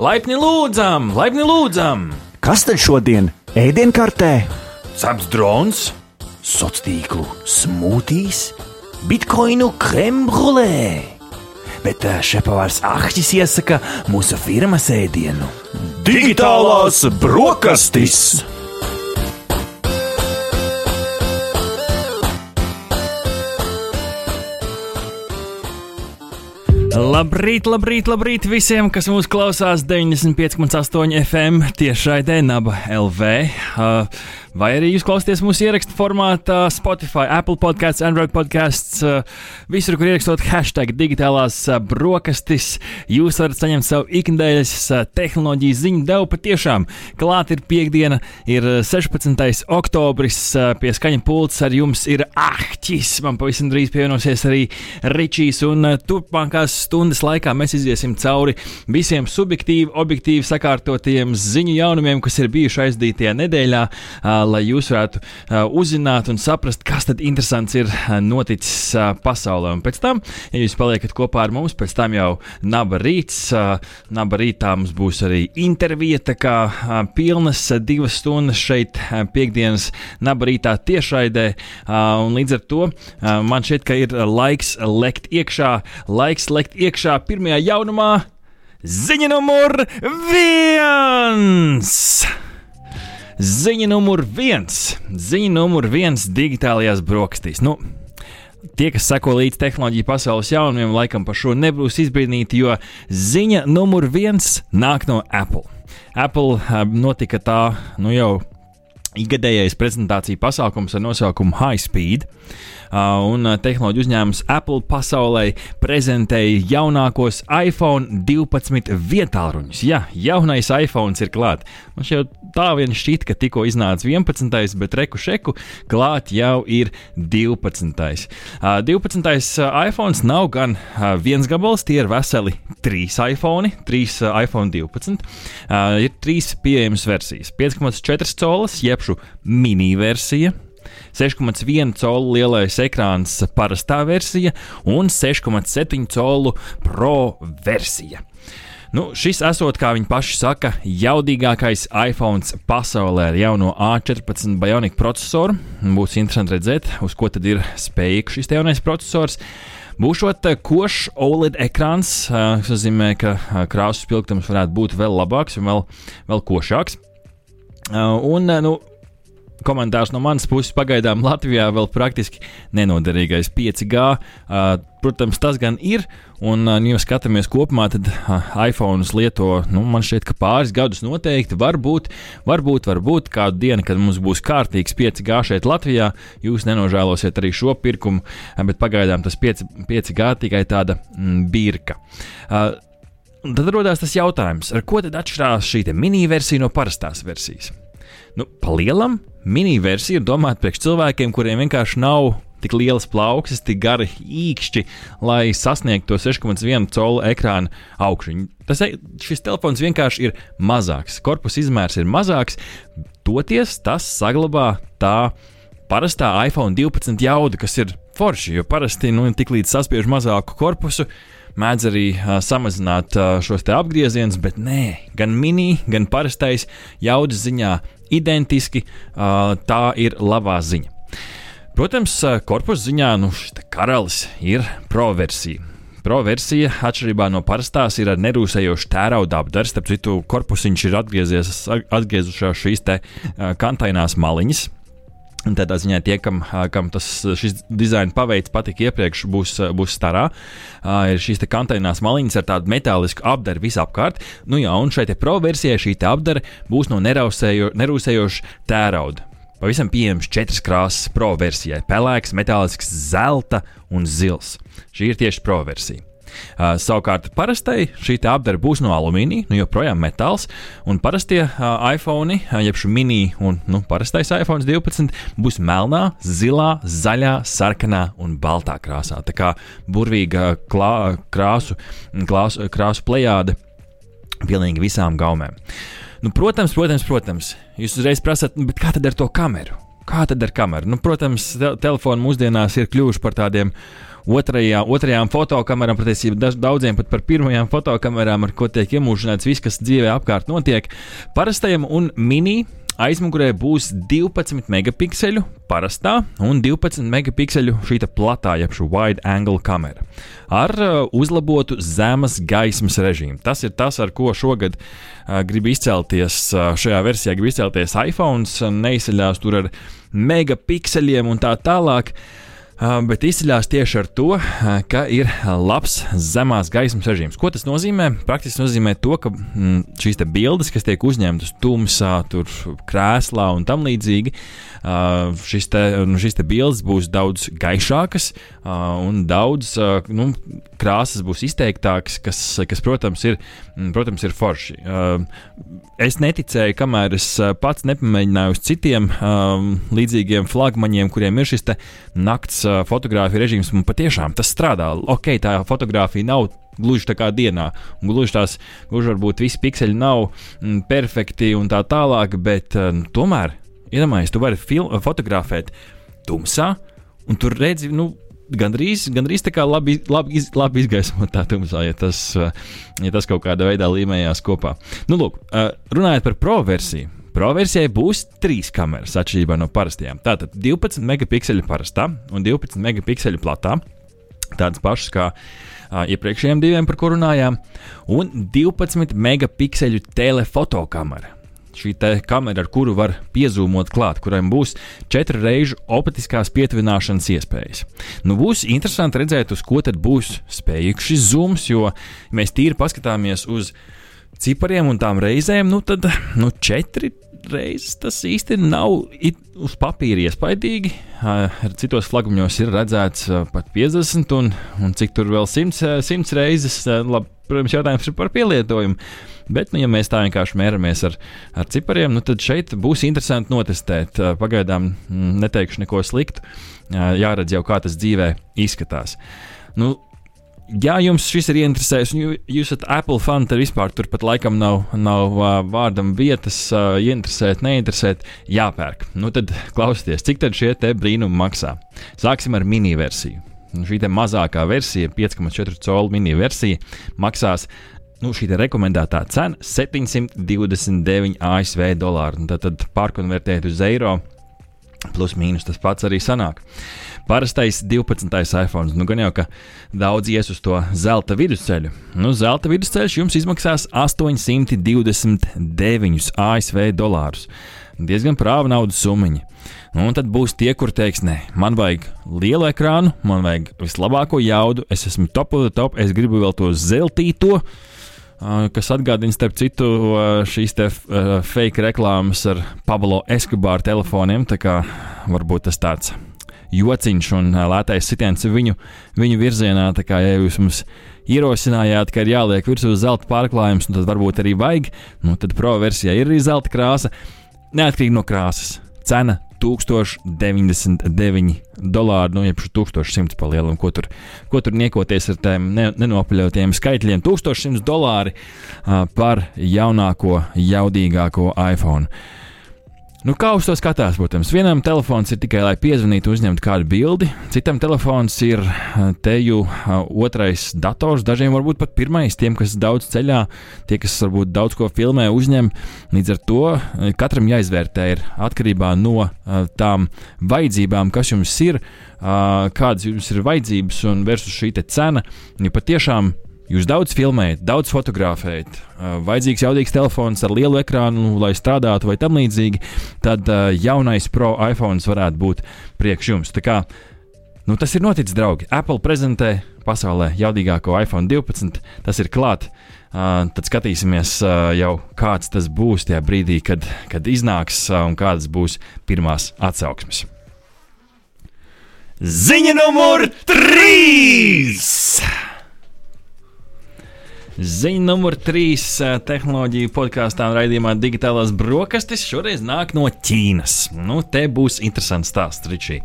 Laipni lūdzam, laipni lūdzam! Kas tad šodien ēdienkartē? Ceps drons, Sociālo tīklu smūtīs, bitkoinu krembrulē. Bet eh, šepavārs Ahtis iesaka mūsu firmas ēdienu. digitālās brokastis! Labrīt, labrīt, labrīt visiem, kas mūs klausās 95,8 FM tiešraidē, Naba LV. Uh, vai arī jūs klausāties mūsu ierakstu formātā, Spotify, Apple podkāsts, Android podkāsts, uh, visur, kur ierakstot hashtag digitālās uh, brokastis. Jūs varat saņemt savu ikdienas uh, tehnoloģiju ziņu devu patiešām. Klāt ir piekdiena, ir uh, 16. oktobris, pie skaņa pults ar jums ir Ahķis. Man pavisam drīz pievienosies arī Ričijs un turpmākās stundas laikā mēs iziesim cauri visiem subjektīvi, objektīvi sakārtotiem ziņu jaunumiem, kas ir bijuši aizdītajā nedēļā, lai jūs varētu uzzināt un saprast, kas tad interesants ir noticis pasaulē. Un pēc tam, ja jūs paliekat kopā ar mums, pēc tam jau naba rīts, naba rītā mums būs arī intervija, tā kā pilnas divas stundas šeit piekdienas naba rītā tiešraidē, un līdz ar to man šķiet, ka ir laiks lekt iekšā, laiks lekt iekšā pirmajā jaunumā. Ziņa numur viens! Ziņa numur viens! Ziņa numur viens digitālajās brokastīs. Nu, Tie, kas seko līdz tehnoloģiju pasaules jaunumiem, laikam par šo nebūs izbrīnīti, jo ziņa numur viens nāk no Apple. Apple notika tā, nu jau ikgadējais prezentāciju pasākums ar nosaukumu High Speed. Uh, un uh, tehnoloģiju uzņēmums Apple pasaulē prezentēja jaunākos iPhone 12 vietāluņus. Jā, jaunais iPhone ir klāts. Man jau tā vien šķiet, ka tikko iznāca 11. bet reku šeku klāt jau ir 12. Uh, 12. iPhone nav gan uh, viens gabals, tie ir veseli trīs iPhone, trīs uh, iPhone 12. Uh, ir trīs pieejamas versijas - 5,4 colas, jebšu mini versija. 6,1 colu lielais ekrāns, parastā versija un 6,7 colu pro versija. Nu, šis esot, kā viņi paši saka, jaudīgākais iPhone pasaulē ar jauno A14 Bionic procesoru. Būs interesanti redzēt, uz ko tad ir spējīgs šis jaunais processors. Būšot košs OLED ekrāns, kas nozīmē, ka krāsu spilgtums varētu būt vēl labāks un vēl, vēl košāks. Un, nu, komentārs no manas puses pagaidām Latvijā vēl praktiski nenoderīgais 5G. Uh, protams, tas gan ir, un, uh, ja skatāmies kopumā, tad iPhone lieto, nu, man šķiet, ka pāris gadus noteikti varbūt, varbūt, varbūt kādu dienu, kad mums būs kārtīgs 5G šeit Latvijā, jūs nenožēlosiet arī šo pirkumu, bet pagaidām tas 5, 5G tikai tāda mm, birka. Tad rodas tas jautājums, ar ko tad atšķirās šī mini versija no parastās versijas? Nu, pa lielam, mini versija ir domāta priekš cilvēkiem, kuriem vienkārši nav tik lielas plauksnes, tik gari īkšķi, lai sasniegtu to 6,1 colu ekrāna augšuņu. Tas, šis telefons vienkārši ir mazāks, korpusa izmērs ir mazāks, toties tas saglabā tā parastā iPhone 12 jauda, kas ir forši, jo parasti nu, tik līdz saspiež mazāku korpusu mēdz arī uh, samazināt uh, šos apgriezienus, bet nē, gan mini, gan parastais jaudas ziņā identiski, uh, tā ir labā ziņa. Protams, korpusa ziņā nu, šis karalis ir pro versija. Pro versija, atšķirībā no parastās, ir ar nerūsējošu tērauda apdaru. Starp citu, korpusiņš ir atgriezušās šīs te kantainās maliņas, Un tādā ziņā tie, kam, kam tas, šis dizains paveids patika iepriekš, būs, būs starā. Uh, ir šīs kantainās maliņas ar tādu metālisku apdaru visapkārt. Nu jā, un šeit pro versijai šī apdara būs no nerūsējoša tērauda. Pavisam pieejams četras krāsas pro versijai - pelēks, metālisks, zelta un zils. Šī ir tieši pro versija. Uh, savukārt, parastai šī apdara būs no alumīnija, nu joprojām metāls, un parastie uh, iPhone, uh, jeb šī mini un nu, parastais iPhone 12 būs melnā, zilā, zaļā, sarkanā un baltā krāsā. Tā kā burvīga klā, krāsu, krāsu, krāsu plējāde pilnīgi visām gaumēm. Nu, protams, protams, protams, jūs uzreiz prasat, nu, kā tad ar to kameru? Kā tad ar kameru? Nu, protams, te telefoni mūsdienās ir kļuvuši par tādiem otrajā, otrajām fotokamerām, patiesībā daudziem pat par pirmajām fotokamerām, ar ko tiek iemūžināts viss, kas dzīvē apkārt notiek. Parastajam un mini aizmugurē būs 12 megapikseli parastā un 12 megapikseli šī platā, jeb šī wide angle kamera ar uh, uzlabotu zemes gaismas režīmu. Tas ir tas, ar ko šogad uh, grib izcelties uh, šajā versijā, grib izcelties iPhone, neizceļās tur ar megapikseliem un tā tālāk. Uh, bet izceļās tieši ar to, ka ir labs zemās gaismas režīms. Ko tas nozīmē? Praktiski nozīmē to, ka mm, šīs bildes, kas tiek uzņemtas tumsā, tur krēslā un tam līdzīgi, šis te, nu, šis te bildes būs daudz gaišākas un daudz nu, krāsas būs izteiktākas, kas, kas protams, ir, mm, protams, ir forši. Es neticēju, kamēr es pats nepamēģināju uz citiem līdzīgiem flagmaņiem, kuriem ir šis nakts fotografija režīms, un patiešām tas strādā. Ok, tā fotografija nav gluži tā kā dienā. Un gluži tās, gluži varbūt visi pikseli nav mm, perfekti un tā tālāk, bet uh, tomēr, iedomājieties, tu vari film, fotografēt tumsā, un tur redzi, nu, gandrīz, gandrīz tā kā labi, labi, iz, labi izgaismot tā tumsā, ja tas, ja tas kaut kādā veidā līmējās kopā. Nu, lūk, runājot par pro versiju. Pro versijai būs trīs kameras atšķirībā no parastajām. Tātad 12 megapikseli parastā un 12 megapikseli platā. Tādas pašas kā uh, iepriekšējiem diviem, par kuriem runājām, un 12 megapikseli telefotokamera šī kamera, ar kuru var piezūmot klāt, kuram būs četru reižu optiskās pietuvināšanas iespējas. Nu, būs interesanti redzēt, uz ko tad būs spējīgs šis zooms, jo mēs tīri paskatāmies uz cipariem un tām reizēm, nu tad nu, četri reizes tas īsti nav uz papīra iespaidīgi. Citos flagmaņos ir redzēts pat 50, un, un cik tur vēl 100, 100 reizes. Labi, protams, jautājums ir par pielietojumu. Bet, nu, ja mēs tā vienkārši mēramies ar, ar cipariem, nu, tad šeit būs interesanti notestēt. Pagaidām mm, neteikšu neko sliktu. Jāredz jau, kā tas dzīvē izskatās. Nu, ja jums šis ir ieinteresējis, un jūs esat Apple fani, tad vispār turpat laikam nav, nav uh, vārdam vietas, uh, ieinteresēt, neinteresēt, jāpērk. Nu tad klausieties, cik tad šie te brīnumi maksā. Sāksim ar mini versiju. Šī mazākā versija, 5,4 colu mini versija, maksās nu, šī rekomendētā cena - 729 ASV dolāri. Tad, tad pārkonvertēt uz eiro, plus mīnus tas pats arī sanāk. Parastais 12. iPhone. Nu, gan jau, ka daudz ies uz to zelta vidusceļu. Nu, zelta vidusceļš jums izmaksās 829 ASV dolārus. Diezgan prāva naudas summa. Nu, un tad būs tie, kur teiks, nē, man vajag lielu ekrānu, man vajag vislabāko jaudu, es esmu top of the top, es gribu vēl to zeltīto. Kas atgādina, starp citu, šīs te fake reklāmas ar Pablo Escobar telefoniem. Tā kā varbūt tas tāds jociņš un lētais sitiens viņu, viņu virzienā. Tā kā ja jūs mums ierosinājāt, ka ir jāliek virsū zelta pārklājums, tad varbūt arī vajag, nu tad pro versijā ir arī zelta krāsa. Neatkarīgi no krāsas. Cena 1099 dolāri, nu, jeb 1100 pa lielam, ko tur, ko tur niekoties ar tiem ne, nenopaļotiem skaitļiem. 1100 dolāri uh, par jaunāko, jaudīgāko iPhone. Nu, kā uz to skatās, protams, vienam telefons ir tikai lai piezvanītu, uzņemtu kādu bildi, citam telefons ir teju otrais dators, dažiem varbūt pat pirmais, tiem, kas daudz ceļā, tie, kas varbūt daudz ko filmē, uzņem. Līdz ar to katram jāizvērtē ir atkarībā no tām vajadzībām, kas jums ir, kādas jums ir vajadzības un versus šī cena. Ja patiešām Jūs daudz filmējat, daudz fotografējat, vajadzīgs jaudīgs telefons ar lielu ekrānu, lai strādātu vai tam līdzīgi, tad jaunais Pro iPhone varētu būt priekš jums. Tā kā, nu, tas ir noticis, draugi. Apple prezentē pasaulē jaudīgāko iPhone 12, tas ir klāt. Uh, tad skatīsimies, jau kāds tas būs tajā brīdī, kad, kad iznāks un kādas būs pirmās atsauksmes. Ziņa numur 3! Ziņa numur trīs tehnoloģiju podkāstā un raidījumā Digitālās brokastis šoreiz nāk no Ķīnas. Nu, te būs interesants stāsts, Ričī.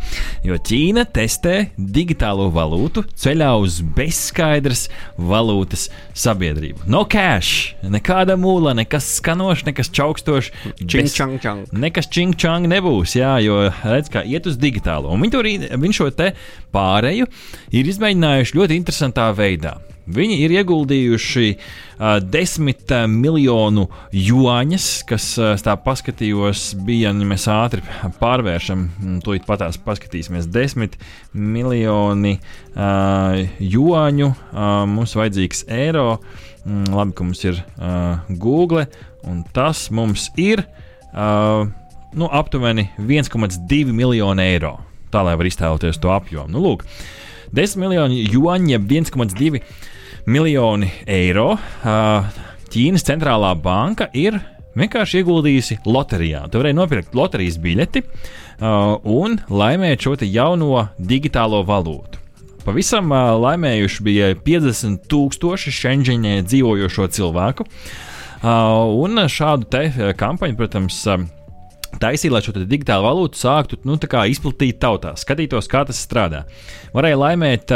Jo Ķīna testē digitālo valūtu ceļā uz bezskaidras valūtas sabiedrību. No cash, nekāda mūla, nekas skanošs, nekas čaukstošs. Čang. Nekas čing-čang nebūs, jā, jo redz, kā iet uz digitālo. Un viņi, tur, viņi šo te pāreju ir izmēģinājuši ļoti interesantā veidā. Viņi ir ieguldījuši uh, desmit uh, miljonu juāņus, kas, uh, tā paskatījos, bija, ja mēs ātri pārvēršam, to it patās paskatīsimies, desmit miljoni uh, juāņu, uh, mums vajadzīgs eiro, mm, labi, ka mums ir uh, Google, un tas mums ir uh, nu, aptuveni 1,2 miljoni eiro. Tā lai var iztēloties to apjomu. Nu, lūk, 10 miljoni juāņu, jeb 1,2 miljoni eiro. Ķīnas centrālā banka ir vienkārši ieguldījusi loterijā. Tu vari nopirkt loterijas biļeti un laimēt šo jauno digitālo valūtu. Pavisam laimējuši bija 50 tūkstoši Šenģeņē dzīvojošo cilvēku. Un šādu kampaņu, protams, taisīja, lai šo digitālo valūtu sāktu nu, izplatīt tautā, skatītos, kā tas strādā. Varēja laimēt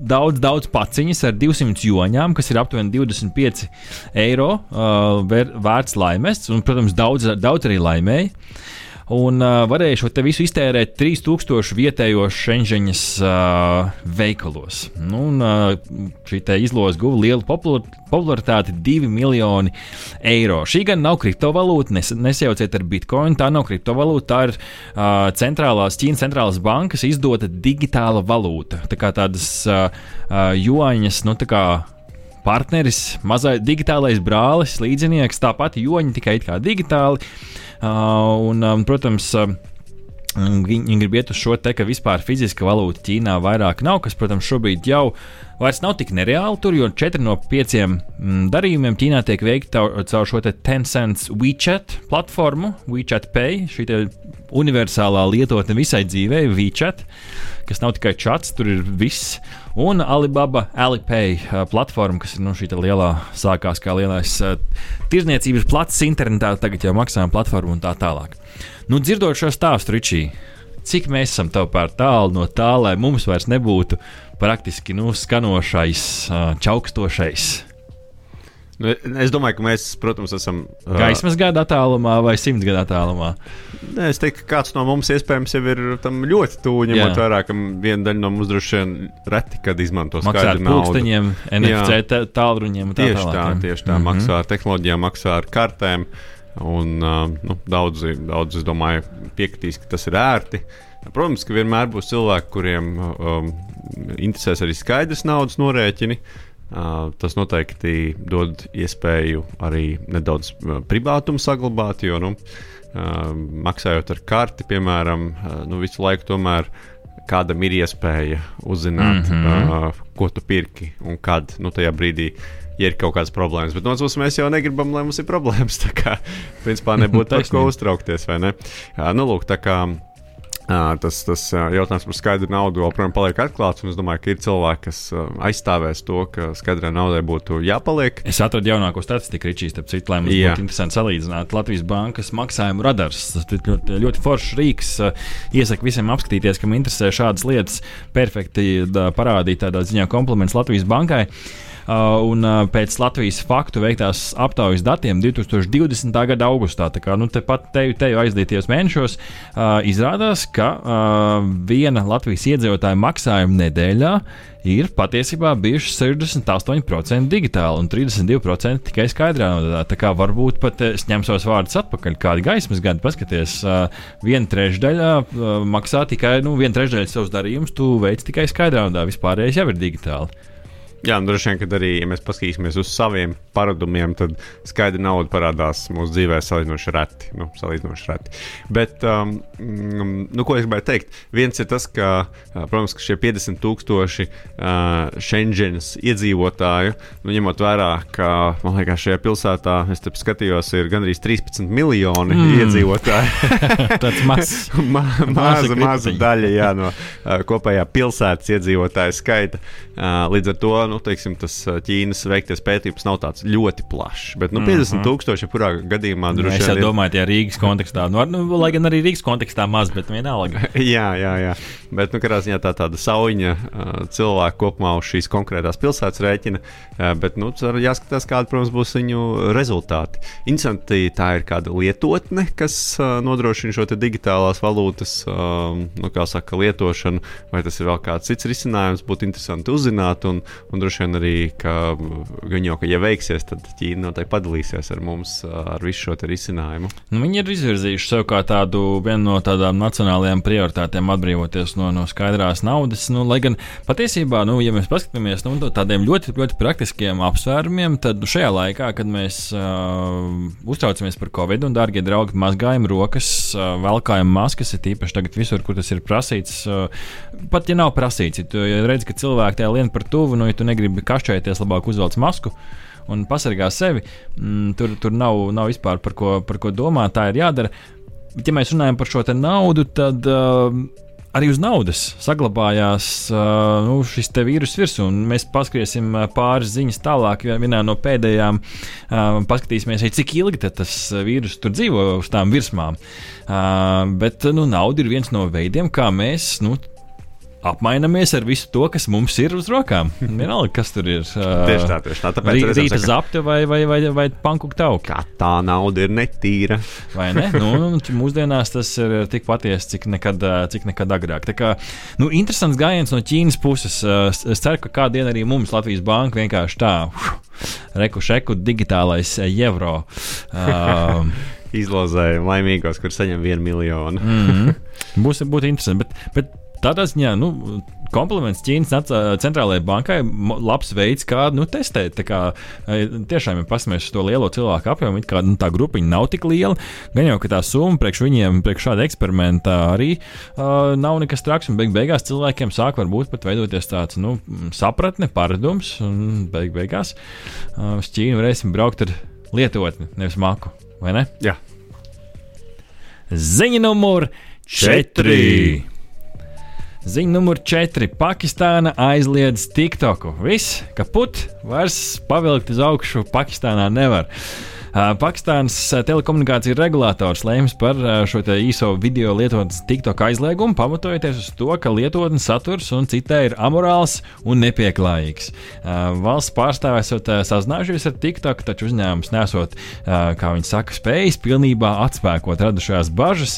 daudz, daudz paciņas ar 200 joņām, kas ir aptuveni 25 eiro uh, vērts laimests, un, protams, daudz, daudz arī laimēja un uh, varēja šo visu iztērēt 3000 vietējos šenžeņas uh, veikalos. Nu, un, uh, šī izloze guva lielu popularitāti - 2 miljoni eiro. Šī gan nav kriptovalūta, nes, nesajauciet ar bitkoinu, tā nav kriptovalūta, tā ir uh, centrālās Ķīnas centrālās bankas izdota digitāla valūta. Tā kā tādas uh, uh, joņas, nu tā kā partneris, mazais digitālais brālis, līdzinieks, tāpat joņi tikai kā digitāli. Uh, un, um, protams, um, Viņi grib iet uz šo te, ka vispār fiziska valūta Ķīnā vairāk nav, kas, protams, šobrīd jau vairs nav tik nereāli tur, jo 4 no 5 mm, darījumiem Ķīnā tiek veikti caur šo Tencent WeChat platformu, WeChat Pay, šī universālā lietotne visai dzīvei, WeChat, kas nav tikai chats, tur ir viss. Un Alibaba Alipay uh, platforma, kas ir nu, šī lielā, sākās kā lielais uh, tirzniecības plats internetā, tagad jau maksājuma platforma un tā tālāk. Nu, dzirdot šo stāstu, Ričī, cik mēs esam tev pār tālu no tā, lai mums vairs nebūtu praktiski nu, skanošais, čaukstošais. Nu, es domāju, ka mēs, protams, esam. Gaismas gada attālumā vai simts gadu attālumā? Nē, es teiktu, ka kāds no mums iespējams jau ir tam ļoti tuvu, ņemot vērā, ka viena daļa no mums droši vien reti, kad izmanto skaidru naudu. NFC tālruņiem. Tā tieši tā, tieši tā. Mm -hmm. Maksā ar tehnoloģijām, maksā ar kartēm. Un, nu, daudzi, daudzi, es domāju, piekritīs, ka tas ir ērti. Protams, ka vienmēr būs cilvēki, kuriem um, interesēs arī skaidrs naudas norēķini. Uh, tas noteikti dod iespēju arī nedaudz privātumu saglabāt, jo nu, maksājot ar karti, piemēram, nu, visu laiku tomēr kādam ir iespēja uzzināt, mm -hmm. uh, ko tu pirki un kad nu, tajā brīdī ja ir kaut kādas problēmas. Bet no otras puses, mēs jau negribam, lai mums ir problēmas. Tā kā, principā, nebūtu par ko uztraukties. Ne? Jā, nu, lūk, tā kā. Tas, tas jautājums par skaidru naudu joprojām paliek atklāts. Es domāju, ka ir cilvēki, kas aizstāvēs to, ka skaidrai naudai būtu jāpaliek. Es atradu jaunāko statistiku, Ričīs, starp citu, lai mums Jā. būtu interesanti salīdzināt Latvijas bankas maksājumu radars. Tas ļoti, ļoti foršs rīks. Iesaku visiem apskatīties, kam interesē šādas lietas. Perfekti parādīt tādā ziņā kompliments Latvijas bankai. Uh, un uh, pēc Latvijas faktu veiktās aptaujas datiem 2020. gada augustā, tā kā nu, tepat teju, teju aizdītajos mēnešos, uh, izrādās, ka viena Latvijas iedzīvotāja maksājuma nedēļā ir patiesībā bijuši 68% digitāli un 32% tikai skaidrā naudā. Tā kā varbūt pat es ņemšu savus vārdus atpakaļ, kādi gaismas gadi paskaties. Uh, viena trešdaļa maksā tikai, nu, viena trešdaļa savus darījumus, tu veic tikai skaidrā naudā, vispārējais jau ir digitāli. Jā, un droši vien, kad arī, ja mēs paskatīsimies uz saviem paradumiem, tad skaidra nauda parādās mūsu dzīvē salīdzinoši reti. Nu, salīdzinoši reti. Bet, um, mm, nu, ko es gribēju teikt? Viens ir tas, ka, protams, ka šie 50 tūkstoši uh, Schengens iedzīvotāju, nu, ņemot vērā, ka, man liekas, šajā pilsētā, es te skatījos, ir gandrīz 13 miljoni mm. iedzīvotāji. Tas mazs. Ma, maza, maza daļa jā, no uh, kopējā pilsētas iedzīvotāju skaita. Uh, līdz ar to nu, teiksim, tas Ķīnas veiktais pētījums nav tāds ļoti plašs. Bet nu, Mhm. 50 tūkstoši, jebkurā gadījumā, Nu, droši Es vien ir- domāju, tie Rīgas kontekstā, nu, nu, lai gan arī Rīgas kontekstā maz, bet vienalga. Jā, jā, jā. Bet, nu, katrā ziņā tā tāda sauņa cilvēku kopumā uz šīs konkrētās pilsētas rēķina. Bet, nu, jāskatās, kāda, protams, būs viņu rezultāti. Interesanti, tā ir kāda lietotne, kas nodrošina šo digitālās valūtas, nu, kā saka, lietošanu, vai tas ir vēl kāds cits risinājums, būtu interesanti uzzināt. Un, un droši vien arī, ka viņi jau, ka, ja veiksies, tad Ķīna noteikti padalīsies ar mums ar visu šo risinājumu. Nu, viņi ir izvirzījuši sev kā tādu vienu no tādām nacionālajām prioritātēm atbrīvoties no, no skaidrās naudas. Nu, lai gan patiesībā, nu, ja mēs paskatāmies nu, tādiem ļoti, ļoti praktiskiem apsvērumiem, tad nu, šajā laikā, kad mēs uh, uztraucamies par covid, un, darbie draugi, mazgājam rokas, uh, velkājam maskas, ir tīpaši tagad visur, kur tas ir prasīts. Uh, pat ja nav prasīts, ja tu ja redz, ka cilvēki tajā lien par tuvu, nu, ja tu negribi kašķēties, labāk uzvelc masku un pasargā sevi. Mm, tur tur nav, nav vispār par ko, par ko domāt. Tā ir jādara. Bet, ja mēs runājam par šo naudu, tad uh, arī uz naudas saglabājās uh, nu, šis vīrus virsū. Mēs paskriesim uh, pāris ziņas tālāk. Vienā no pēdējām uh, paskatīsimies, cik ilgi tas vīrus tur dzīvo uz tām virsmām. Uh, bet nu, nauda ir viens no veidiem, kā mēs. Nu, apmainamies ar visu to, kas mums ir uz rokām. Vienalga, kas tur ir. Uh, Tieši tā, tieši tā. Tāpēc Rī, rīta zapte vai, vai, vai, vai pankuku tauki. ka tā nauda ir netīra. Vai ne? Nu, mūsdienās tas ir tik patiesi, cik nekad, cik nekad agrāk. Tā kā, nu, interesants gājiens no Ķīnas puses. Es ceru, ka kādu dienu arī mums Latvijas banka vienkārši tā, reku šeku digitālais eiro. Uh, Izlozēja laimīgos, kur saņem vienu miljonu. mm -hmm. Būs būtu interesanti. Bet, bet tādā ziņā, nu, kompliments Ķīnas centrālajai bankai, labs veids, kā nu, testēt. Kā, tiešām, paskatāmies uz to lielo cilvēku apjomu, it kā nu, tā grupiņa nav tik liela, gan jau, ka tā summa priekš viņiem, priekš šāda eksperimenta arī uh, nav nekas traks. Un beig beigās cilvēkiem sāk varbūt pat veidoties tāds nu, sapratne, paradums, un beig beigās uh, uz Ķīnu varēsim braukt ar lietotni, nevis maku. Vai ne? Jā. Ziņa numur 4. Ziņa numur 4. Pakistāna aizliedz TikToku. Viss, ka put vairs pavilkt uz augšu Pakistānā nevar. Pakistānas telekomunikāciju regulators lēms par šo īso video lietotnes TikTok aizliegumu, pamatojoties uz to, ka lietotnes saturs un citē ir amorāls un nepieklājīgs. Valsts pārstāvēs esot sazinājušies ar TikTok, taču uzņēmums nesot, kā viņi saka, spējis pilnībā atspēkot radušās bažas.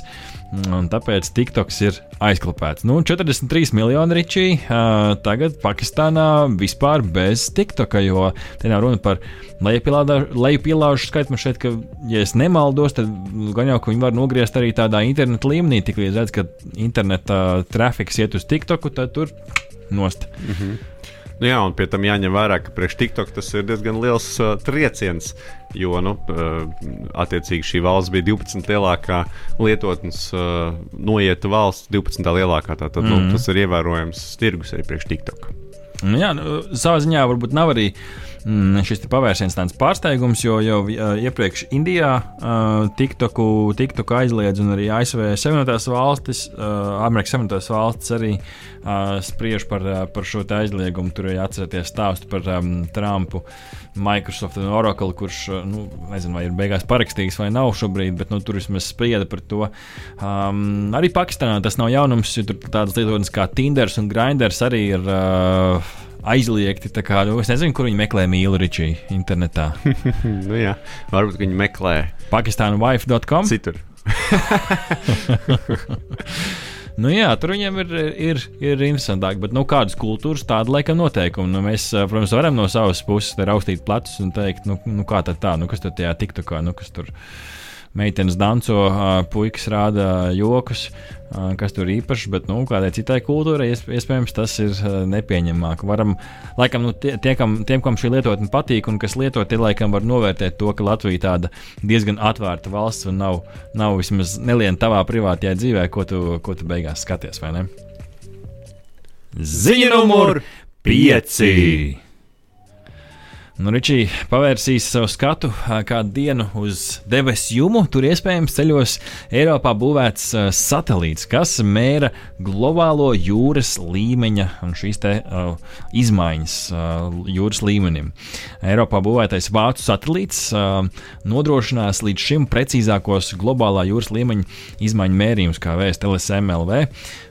Un tāpēc TikToks ir aizklāpēts. Nu, 43 miljoni ričī uh, tagad Pakistānā vispār bez TikToka, jo te nav runa par lejupielāžu skaitu. Man šķiet, ka, ja es nemaldos, tad gan jau, ka viņi var nogriezt arī tādā interneta līmenī. Tik līdz redz, ka interneta trafiks iet uz TikToku, tad tur nost. Nu, jā, un pie tam jāņem vērā, ka priekš TikTok tas ir diezgan liels uh, trieciens. Jo, nu, uh, attiecīgi, šī valsts bija 12. lielākā lietotnes uh, noieta valsts, 12. lielākā. Tātad mm -hmm. nu, tas ir ievērojams tirgus arī priekš TikTok. Nu, jā, nu, savā ziņā varbūt nav arī mm, šis te pavērsiens tāds pārsteigums, jo jau uh, iepriekš Indijā uh, TikToku, TikToku aizliedz, un arī ASV Savienotās valstis, uh, Amerikas Savienotās valstis arī spriež par, par šo aizliegumu. Tur arī atcerieties stāstu par um, Trumpu, Microsoft un Oracle, kurš, nu, nezinu, vai ir beigās parakstījis vai nav šobrīd, bet nu, tur vismaz sprieda par to. Um, arī Pakistānā tas nav jaunums, jo tur tādas lietotnes kā Tinders un Grinders arī ir. Uh, aizliegti. Kā, nu, es nezinu, kur viņi meklē mīlu Ričiju internetā. nu, jā, varbūt viņi meklē Pakistānu.com. citur. Nu, jā, tur viņiem ir, ir, ir interesantāk, bet nu, kādas kultūras tāda laikam noteikumi. Nu, mēs, protams, varam no savas puses raustīt plecus un teikt, nu, nu kā tā, nu, kas tur tajā tiktu kā, nu, kas tur meitenes danco, puikas rāda jokus, kas tur īpašs, bet nu, kādai citai kultūrai iespējams tas ir nepieņemamāk. Varam, laikam, nu, tie, tie, kam, tiem, kam šī lietotne patīk un kas lieto, tie laikam var novērtēt to, ka Latvija tāda diezgan atvērta valsts un nav, nav vismaz neliena tavā privātajā dzīvē, ko tu, ko tu beigās skaties, vai ne? Ziņa numur 5! Nu, Ričī pavērsīs savu skatu kādu dienu uz debesu jumu. Tur iespējams ceļos Eiropā būvēts satelīts, kas mēra globālo jūras līmeņa un šīs te, uh, izmaiņas uh, jūras līmenim. Eiropā būvētais vācu satelīts uh, nodrošinās līdz šim precīzākos globālā jūras līmeņa izmaiņu mērījumus, kā vēsta LSMLV.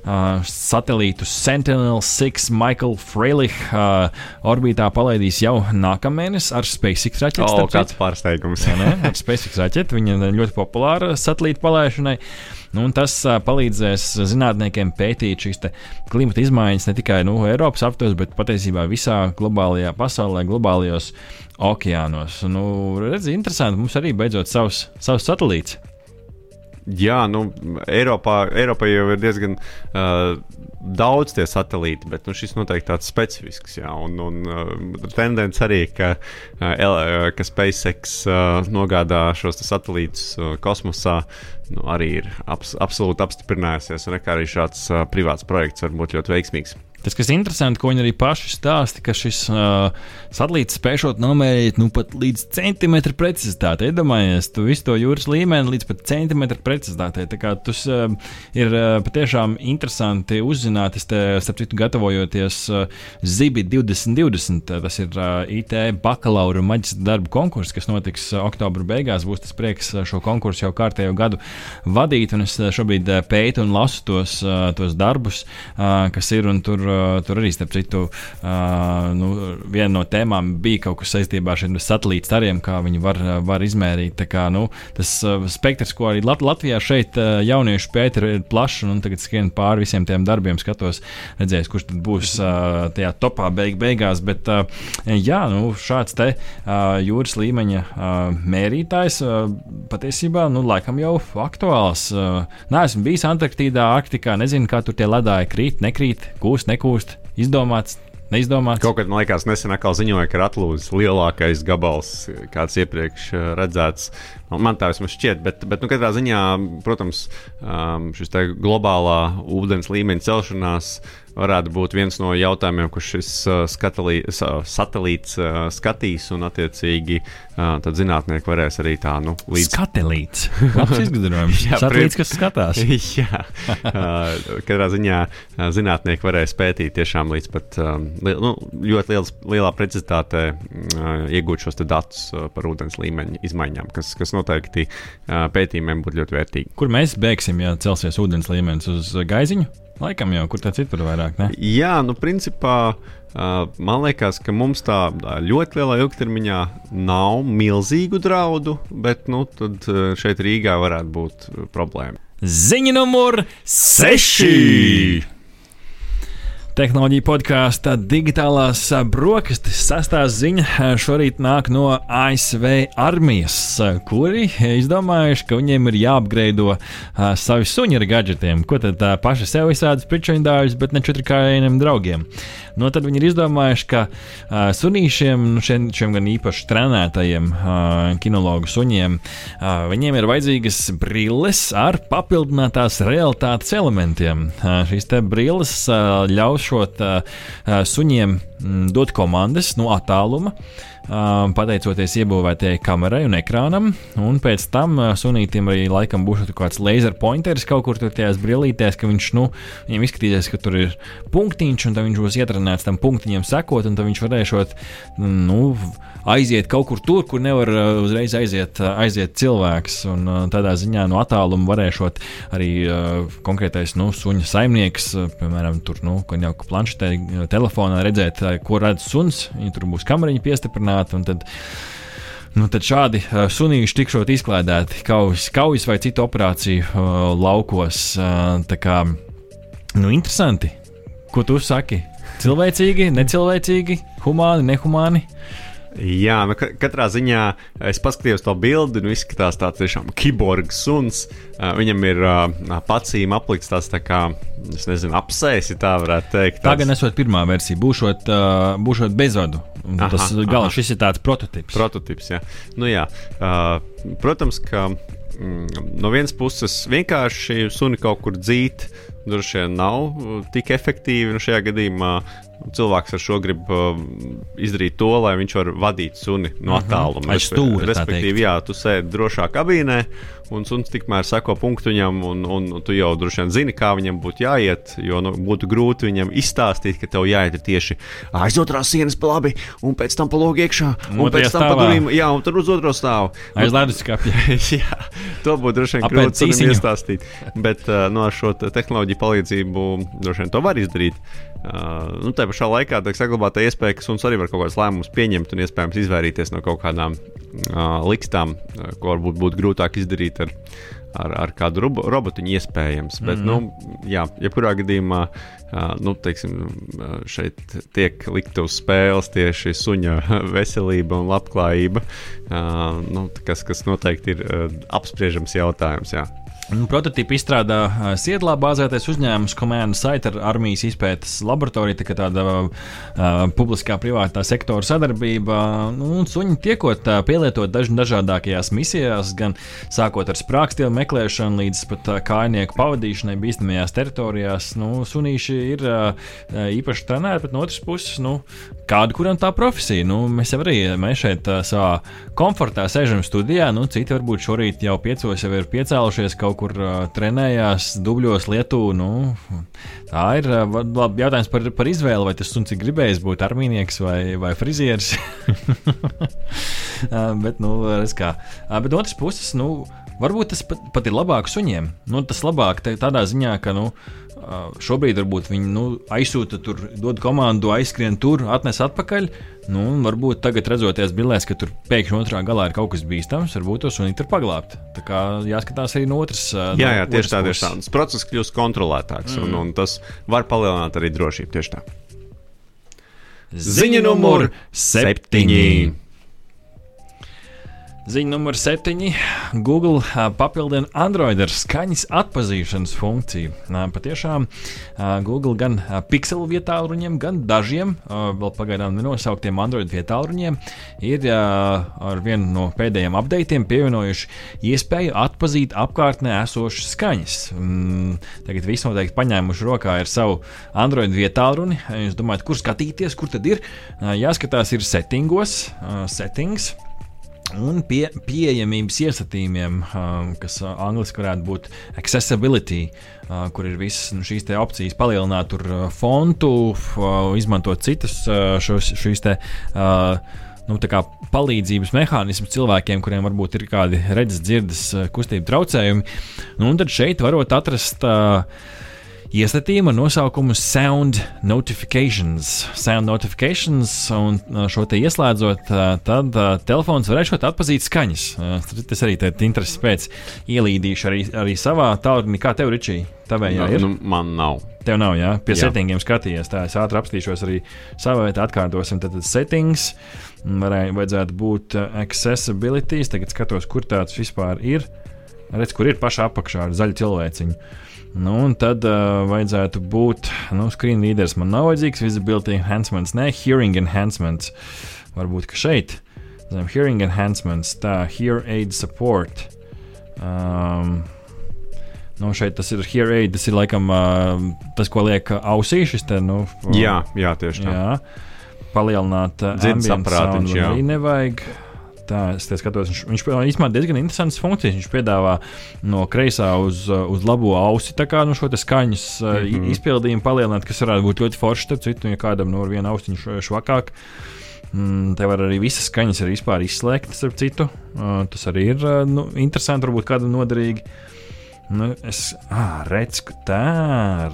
Uh, satelītu Sentinel-6 Michael Freilich uh, orbītā palaidīs jau nākamēnes ar SpaceX raķeti. O, kāds pārsteigums. Ja, ne? ar SpaceX raķeti. Viņa ir ļoti populāra satelīta palaišanai. Nu, tas uh, palīdzēs zinātniekiem pētīt šīs klimata izmaiņas ne tikai nu, Eiropas aptuveni, bet patiesībā visā globālajā pasaulē, globālajos okeānos. Nu, redz, interesanti, mums arī beidzot savs, savs satelīts. Jā, nu, Eiropā, Eiropā jau ir diezgan uh, daudz tie satelīti, bet nu, šis noteikti tāds specifisks. Jā, un, un uh, tendence arī, ka, uh, ka SpaceX uh, nogādā šos satelītus uh, kosmosā, nu, arī ir abs absolūti apstiprinājusies, un arī šāds uh, privāts projekts var būt ļoti veiksmīgs. Tas, kas ir interesanti, ko viņi arī paši stāsta, ka šis uh, satelīts spēšot nomērīt nu, pat līdz centimetru precizitātei. Iedomājies, tu visu to jūras līmeni līdz pat centimetru precizitātei. Tā kā tas uh, ir uh, patiešām interesanti uzzināt. Es te, starp citu, gatavojoties uh, Zibi 2020, tas ir uh, IT bakalaura maģistra darbu konkurss, kas notiks uh, oktobra beigās. Būs tas prieks uh, šo konkursu jau kārtējo gadu vadīt, un es uh, šobrīd uh, pētu un lasu tos, uh, tos darbus, uh, kas ir un tur tur arī, starp citu, nu, viena no tēmām bija kaut kas saistībā ar šiem satelītu stariem, kā viņi var, var izmērīt. Kā, nu, tas spektrs, ko arī Lat Latvijā šeit jauniešu pēta, ir plašs, un tagad skrien pāri visiem tiem darbiem, skatos, redzēs, kurš tad būs tajā topā beig beigās. Bet, jā, nu, šāds te jūras līmeņa mērītājs patiesībā, nu, laikam jau aktuāls. Nē, esmu bijis Antarktīdā, Arktikā, nezinu, kā tur tie ledāji krīt, nekrīt, kūst, nekūst nekūst, izdomāts. Neizdomāts. Kaut kad, man liekas, nesen atkal ziņoja, ka ir atlūzis lielākais gabals, kāds iepriekš eh, redzēts. Man tā vismaz šķiet, bet, bet nu, katrā ziņā, protams, um, šis globālā ūdens līmeņa celšanās varētu būt viens no jautājumiem, ko šis uh, skatalī, satelīts uh, skatīs, un attiecīgi uh, tad zinātnieki varēs arī tā nu, līdz. Satelīts. Labs izgudrojums. jā, satelīts, kas skatās. jā, uh, katrā ziņā uh, zinātnieki varēs pētīt tiešām līdz pat um, nu, ļoti liels, lielā precizitātē uh, iegūt šos datus uh, par ūdens līmeņa izmaiņām, kas, kas noteikti pētījumiem būtu ļoti vērtīgi. Kur mēs beigsim, ja celsies ūdens līmenis uz gaiziņu? Laikam jau, kur tā citur vairāk, ne? Jā, nu, principā. Man liekas, ka mums tā ļoti lielā ilgtermiņā nav milzīgu draudu, bet nu, šeit Rīgā varētu būt problēma. Ziņa numur 6! Tehnoloģija podkāstā digitālās brokastis sastā ziņa šorīt nāk no ASV armijas, kuri izdomājuši, ka viņiem ir jāapgreido savi suņi ar gadgetiem. Ko tad paši sev visādus pričuņdājus, bet ne četrkājiem draugiem. No tad viņi ir izdomājuši, ka uh, sunīšiem, nu šiem, šiem gan īpaši trenētajiem uh, kinologu suņiem, uh, viņiem ir vajadzīgas brilles ar papildinātās realitātes elementiem. Uh, šīs brilles uh, ļaus šot uh, suņiem dot komandas no attāluma. Uh, pateicoties iebūvētajai kamerai un ekrānam. Un pēc tam sunītam arī laikam būs kaut kāds laser pointers kaut kur tajās brillītēs, ka viņš, nu, viņam izskatīsies, ka tur ir punktiņš, un tad viņš būs ietrenēts tam punktiņam sekot, un tad viņš varēšot, nu, aiziet kaut kur tur, kur nevar uzreiz aiziet, aiziet cilvēks. Un tādā ziņā no attāluma varēšot arī konkrētais nu, suņa saimnieks, piemēram, tur, nu, jau planšetē, telefonā redzēt, ko redz suns. Ja tur būs kameriņa piestiprināta Un tad, Nu, tad šādi sunīši tikšot izklaidēti kaujas, kaujas vai citu operāciju uh, laukos. Uh, tā kā nu, interesanti, ko tu saki? Cilvēcīgi, necilvēcīgi, humāni, nehumāni. Jā, nu, katrā ziņā es paskatījos to bildi, nu, izskatās tāds tiešām kiborgs suns. Uh, viņam ir uh, pacīm aplikts tāds tā kā, es nezinu, apsēsi, tā varētu teikt. Tāds... Tā gan esot pirmā versija, būšot, uh, būšot bezvadu. Aha, tas galvenais, šis ir tāds prototyps. Prototyps, jā. Nu, jā. Uh, protams, ka mm, no vienas puses vienkārši suni kaut kur dzīt, droši vien nav tik efektīvi. Nu, šajā gadījumā cilvēks ar šo grib uh, izdarīt to, lai viņš var vadīt suni no attāluma. Mhm. Aiz stūra, tā Respektīvi, teikt. jā, tu sēdi drošā kabīnē, un suns tikmēr seko punktuņam, un, un, un tu jau droši vien zini, kā viņam būtu jāiet. Jo nu, būtu grūti viņam izstāstīt, ka tev jāiet tieši aiz otrās sienas pa labi, un pēc tam pa logu iekšā, un Otrajā pēc tam pa stāvā. durvīm, jā, un tur uz otro stāvu. Aiz leduskapja. Jā, to būtu droši vien grūti iestāstīt. Bet uh, no ar šo te tehnoloģiju palīdzību droši vien to var izdarīt. Uh, nu, tā pašā laikā tiek saglabāta iespēja, ka suns arī var kaut kādus lēmumus pieņemt un iespējams izvairīties no kaut kādām uh, likstām, uh, ko varbūt būtu grūtāk izdarīt ar, ar, ar kādu robo, robotiņu iespējams. Bet, mm -hmm. nu, jā, jebkurā gadījumā uh, nu, teiksim, uh, šeit tiek likta uz spēles tieši suņa veselība un labklājība, uh, nu, kas, kas noteikti ir uh, apspriežams jautājums. Jā. Prototypu izstrādā Siedlā bāzētais uzņēmums Command Site ar armijas izpētes laboratoriju, tā kā tāda uh, publiskā privātā sektora sadarbība. Nu, un suņi tiekot uh, pielietot daž dažādākajās misijās, gan sākot ar sprāgstiem meklēšanu līdz pat uh, kājnieku pavadīšanai bīstamajās teritorijās. Nu, sunīši ir uh, īpaši trenēti, bet no otras puses, nu, kāda kuram tā profesija. Nu, mēs jau arī mēs šeit savā komfortā sēžam studijā, nu, citi varbūt šorīt jau piecos jau ir piecēlušies kaut kur uh, trenējās, dubļos Lietuvā. Nu, tā ir uh, labi jautājums par, par izvēli, vai tas suns ir gribējis būt armīnieks vai, vai frizieris. Uh, bet, nu, kā. Uh, bet no otras puses, nu, varbūt tas pat, pat ir labāk suņiem. Nu, tas labāk tādā ziņā, ka. Nu, Šobrīd varbūt viņi nu, aizsūta, tur, dod komandu, aizskrien tur, atnes atpakaļ. Nu, un varbūt tagad, redzot bildēs, ka tur pēkšņi otrā galā ir kaut kas bīstams, varbūt to sunīti ir paglābt. Tā kā jāskatās arī no otras puses. Jā, jā, tieši tā, tieši tā. Tas process kļūst kontrolētāks, mm. un, un tas var palielināt arī drošību. Tieši tā. Ziņa numur septiņi. Ziņa numur septiņi. Google papildina Android ar skaņas atpazīšanas funkciju. Patiešām Google gan ā, pikselu vietā ruņiem, gan dažiem vēl pagaidām nenosauktiem Android vietā ruņiem ir ar vienu no pēdējiem updatiem pievienojuši iespēju atpazīt apkārtnē esošas skaņas. Mm, Tagad viss noteikti paņēmuši rokā ar savu Android vietā runi. Jūs domājat, kur skatīties, kur tad ir? Jāskatās, ir settingos, settings. Un pie, pieejamības iestatījumiem, um, kas uh, angļuiski varētu būt accessibility, uh, kur ir visas nu, šīs opcijas, palielināt tur uh, fontu, uh, izmantot citas uh, šos, šīs te. Uh, Nu, palīdzības mehānisms cilvēkiem, kuriem varbūt ir kādi redzes, dzirdes, kustību traucējumi. Nu, un tad šeit varot atrast uh, iestatījuma nosaukumu Sound Notifications. Sound Notifications, un uh, šo te ieslēdzot, uh, tad uh, telefons varēs šot atpazīt skaņas. Tas arī ir interesants pēc ielīdīšu arī, arī savā tālrunī. Kā tev, Ričī? Tavējā ir? Nu, man nav. Tev nav, jā, pie Jā. settingiem skatījies. Tā es ātri apstīšos arī savā vietā, atkārtosim. Tad tad settings, varēja, vajadzētu būt accessibility. Tagad skatos, kur tāds vispār ir. Redz, kur ir pašā apakšā ar zaļu cilvēciņu. Nu, un tad uh, vajadzētu būt, nu, screen readers man nav vajadzīgs, visibility enhancements, ne, hearing enhancements. Varbūt, ka šeit, zem hearing enhancements, tā, hear aid support. Um, Nu, šeit tas ir here aid, tas ir laikam uh, tas, ko liek ausī. Šis te, nu, Jā, jā tieši tā. jā. Palielināt uh, Dzirdes ambient aparātiņš, sound jā. Arī nevajag. Tā, es skatos, viņš, viņš īstenībā diezgan interesants funkcijas. Viņš piedāvā no kreisā uz, uh, uz labo ausi, kā nu, šo skaņas uh, mm. -hmm. izpildījumu palielināt, kas varētu būt ļoti forši. Starp citu, ja kādam no viena austiņa švakāk, mm, te var arī visas skaņas arī izslēgt, starp citu. Uh, tas arī ir uh, nu, interesanti, varbūt kādam noderīgi. Nu, es ah, redzu, ka tā,